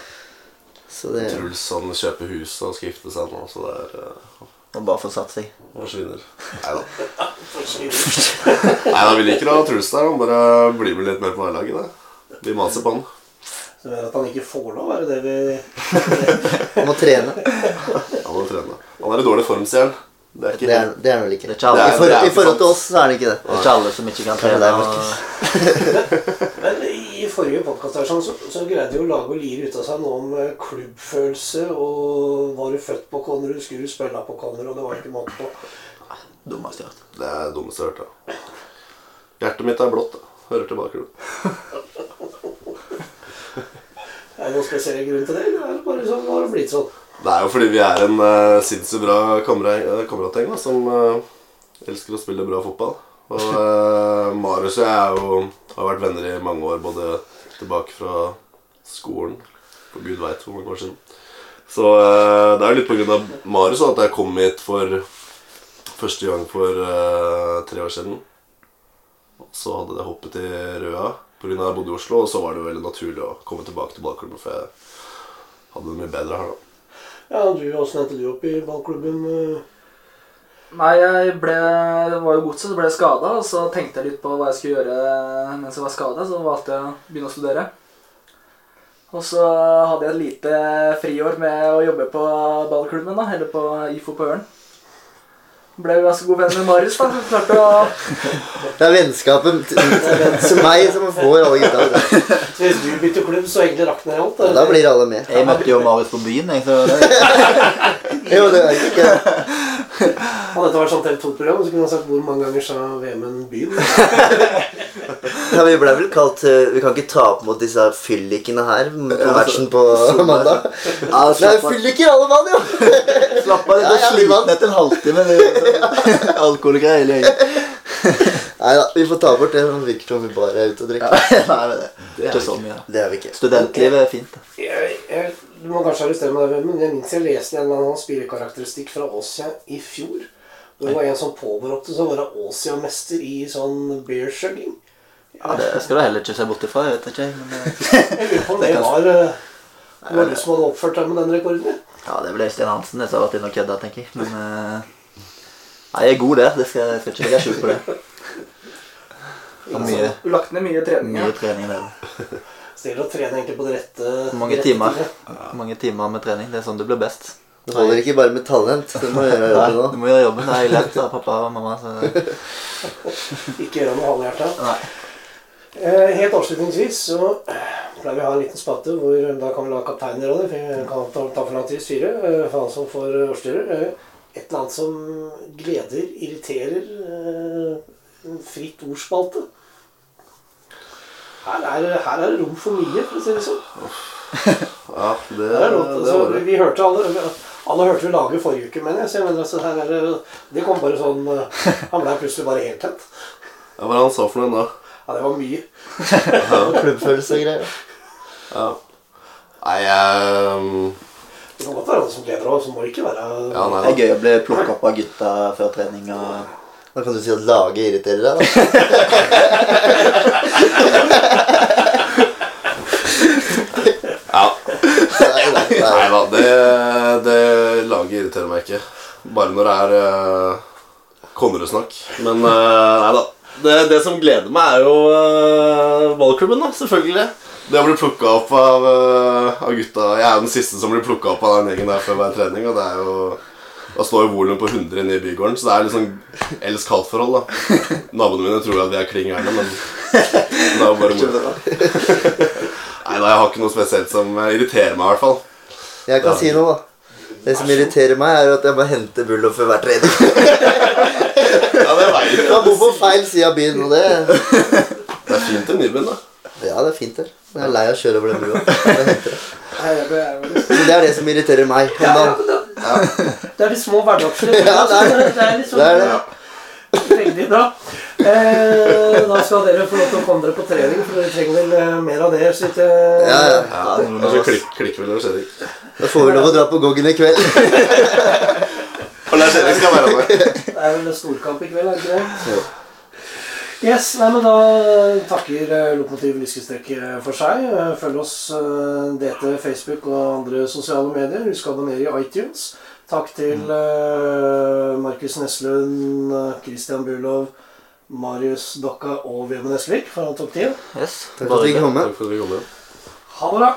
Så det Truls han kjøper hus og skal gifte seg nå, så det er uh, og bare få satt seg. forsvinner. Nei da. Nei da, vi liker å ha Truls der. Han bare blir med litt mer på det. Vi maser på han. Så mener at han ikke får lov, er det det vi Han må trene. Han må trene. Han er i dårlig form, sier han. Det er ikke Det er, det er vel ikke. Det er I, Det er I forhold til oss så er det ikke det. det er ikke alle som ikke kan trene. det er Og, Men i forrige podkast så, så greide de å lage og lire ut av seg noe om eh, klubbfølelse og Var du født på Konnerud, skulle du spille på Konnerud, og det var ikke måte på. dummeste jeg har hørt. Det er dummeste jeg har hørt. ja. Hjertet mitt er blått. da. Hører til bakgrunnen. Er det noen spesiell grunn til det, eller er det bare sånn, har det blitt sånn? Det er jo fordi vi er en uh, sinnssykt bra eh, kameratgjeng som uh, elsker å spille bra fotball. Og uh, Marius og jeg jo, har vært venner i mange år, både tilbake fra skolen For gud veit hvor mange år siden. Så uh, det er jo litt på grunn av Marius at jeg kom hit for første gang for uh, tre år siden. Så hadde jeg hoppet i Røa pga. jeg bodde i Oslo, og så var det jo veldig naturlig å komme tilbake til ballklubben, for jeg hadde det mye bedre her, da. Ja, du, Åssen endte du opp i ballklubben? eh? Nei, jeg ble, det var jo godset, så ble jeg skada. Og så tenkte jeg litt på hva jeg skulle gjøre mens jeg var skada, så valgte jeg å begynne å studere. Og så hadde jeg et lite friår med å jobbe på ballklubben, da, eller på IFO på Ørn. Ble jo ganske god venn med Marius, da. Klarte å Det er vennskapet til meg som får alle gutta. Så Hvis du bytter klubb, så egentlig rakner alt? Da blir alle med. Jeg møtte jo Marius på byen, jeg, så det, Jo, det er ikke Hadde dette vært sånn TV 2-program, så kunne man sagt hvor mange ganger sa Vemund byen? ja, Vi ble vel kalt eh, Vi kan ikke tape mot disse fyllikene her på matchen på mandag. ja, Det er fylliker alle mann, jo! slapp av, Ja, det ja, er sliten etter en halvtime. Det er sånn Alkohol og greier. hele gjengen. Nei da, vi får ta bort det. Det virker som vi bare er ute og drikker. Nei, men det, det er ikke så mye. Det er vi ikke. Studentlivet er fint. da. Jeg, jeg, du må kanskje arrestere meg, der, men jeg minnes jeg leste en eller annen spillekarakteristikk fra Åsia i fjor. Det var en som påberopte seg å være Åsia-mester i sånn beer-shugging. Ja, det skal du heller ikke se bort ifra. Jeg vet ikke, men eh, Jeg lurer på om Det det kan- var eh, det var du som hadde oppført deg med den rekorden. Ja, det er vel Øystein Hansen det som har vært inne og kødda, tenker jeg. Men eh, Nei, jeg er god der. Det skal, jeg skal ikke legge skjul på det. Mye, lagt ned mye trening. mye trening der. Steller å trene egentlig på det rette mange rette timer? Ja. Mange timer med trening. Det er sånn du blir best. Det holder ikke bare med talent. Du må gjøre jobben jobben du må gjøre jobben. Det er lært av pappa og mamma. Så Ikke gjøre noe halvhjerta. Eh, helt avslutningsvis så pleier vi å ha en liten spate hvor da kan vi la kapteinen gjøre det. For kan ta, ta for lang tid styre. eh, For han som får årsstyrer. Eh, Et eller annet som gleder, irriterer. En fritt ordspalte. Her er, her er det rom for mye, for å si det sånn. Ja, det, det er lov, det altså, var det. vi hørte alle Alle hørte vi laget forrige uke, mener jeg. Så jeg mener, altså, her er det, kom bare sånn eh, Han ble plutselig bare helt tent. Ja, Hva var det han sa for noe da? Ja, det var mye. Klubbfølelse og greier. Ja. Nei, um, Det kan godt være han som gleder òg, så må det ikke være Ja, nei Det er gøy å bli plukka opp av gutta før trening. og... Da kan du si at laget irriterer deg. da. Ja. Nei, nei, nei. Nei da, det, det laget irriterer meg ikke. Bare når det er uh, Konnerud-snakk. Men uh, nei da. Det, det som gleder meg, er jo uh, ballklubben, da. Selvfølgelig. Det å bli plukka opp av, uh, av gutta Jeg er den siste som blir plukka opp av den gjengen der før hver trening, og det er jo Da står jo volum på 100 inne i bygården, så det er litt sånn elsk-hat-forhold. da Naboene mine tror at vi er kling gærne, men det er jo bare moro. Nei da, jeg har ikke noe spesielt som eh, irriterer meg, i hvert fall. Jeg kan Ja. si noe, da. Det som irriterer meg, er at jeg må hente Bulloff for hver trening. Ja, det vet jeg. Jeg bor på feil side av byen, og det Det er fint i Nybyen, da. Ja, det er fint, det. Men jeg er lei av å kjøre over den brua. Det. Er det som irriterer meg. Ja, om ja, det, er de små hverdagslige Ja, det er det. er liksom Det er det. Veldig bra. Eh, da skal dere få lov til å komme dere på trening, for dere trenger vel eh, mer av det. Så ikke Ja, ja. Ja, Kanskje klikk, klikker vel Lars Erik. Da får vi lov å dra på Goggen i kveld. Og Lars Erik skal være med. Det er vel storkamp i kveld, er det ikke det? Yes, nei, men Da takker eh, Lokomotiv Lyskestrekk eh, for seg. Eh, Følg oss DT, Facebook og andre sosiale medier. Husk å abonnere i iTunes. Takk til mm. Markus Neslund, Christian Bulov, Marius Dokka og Vemund Esvik for at han tok tid. Yes. Takk for at du kom. Ha det bra!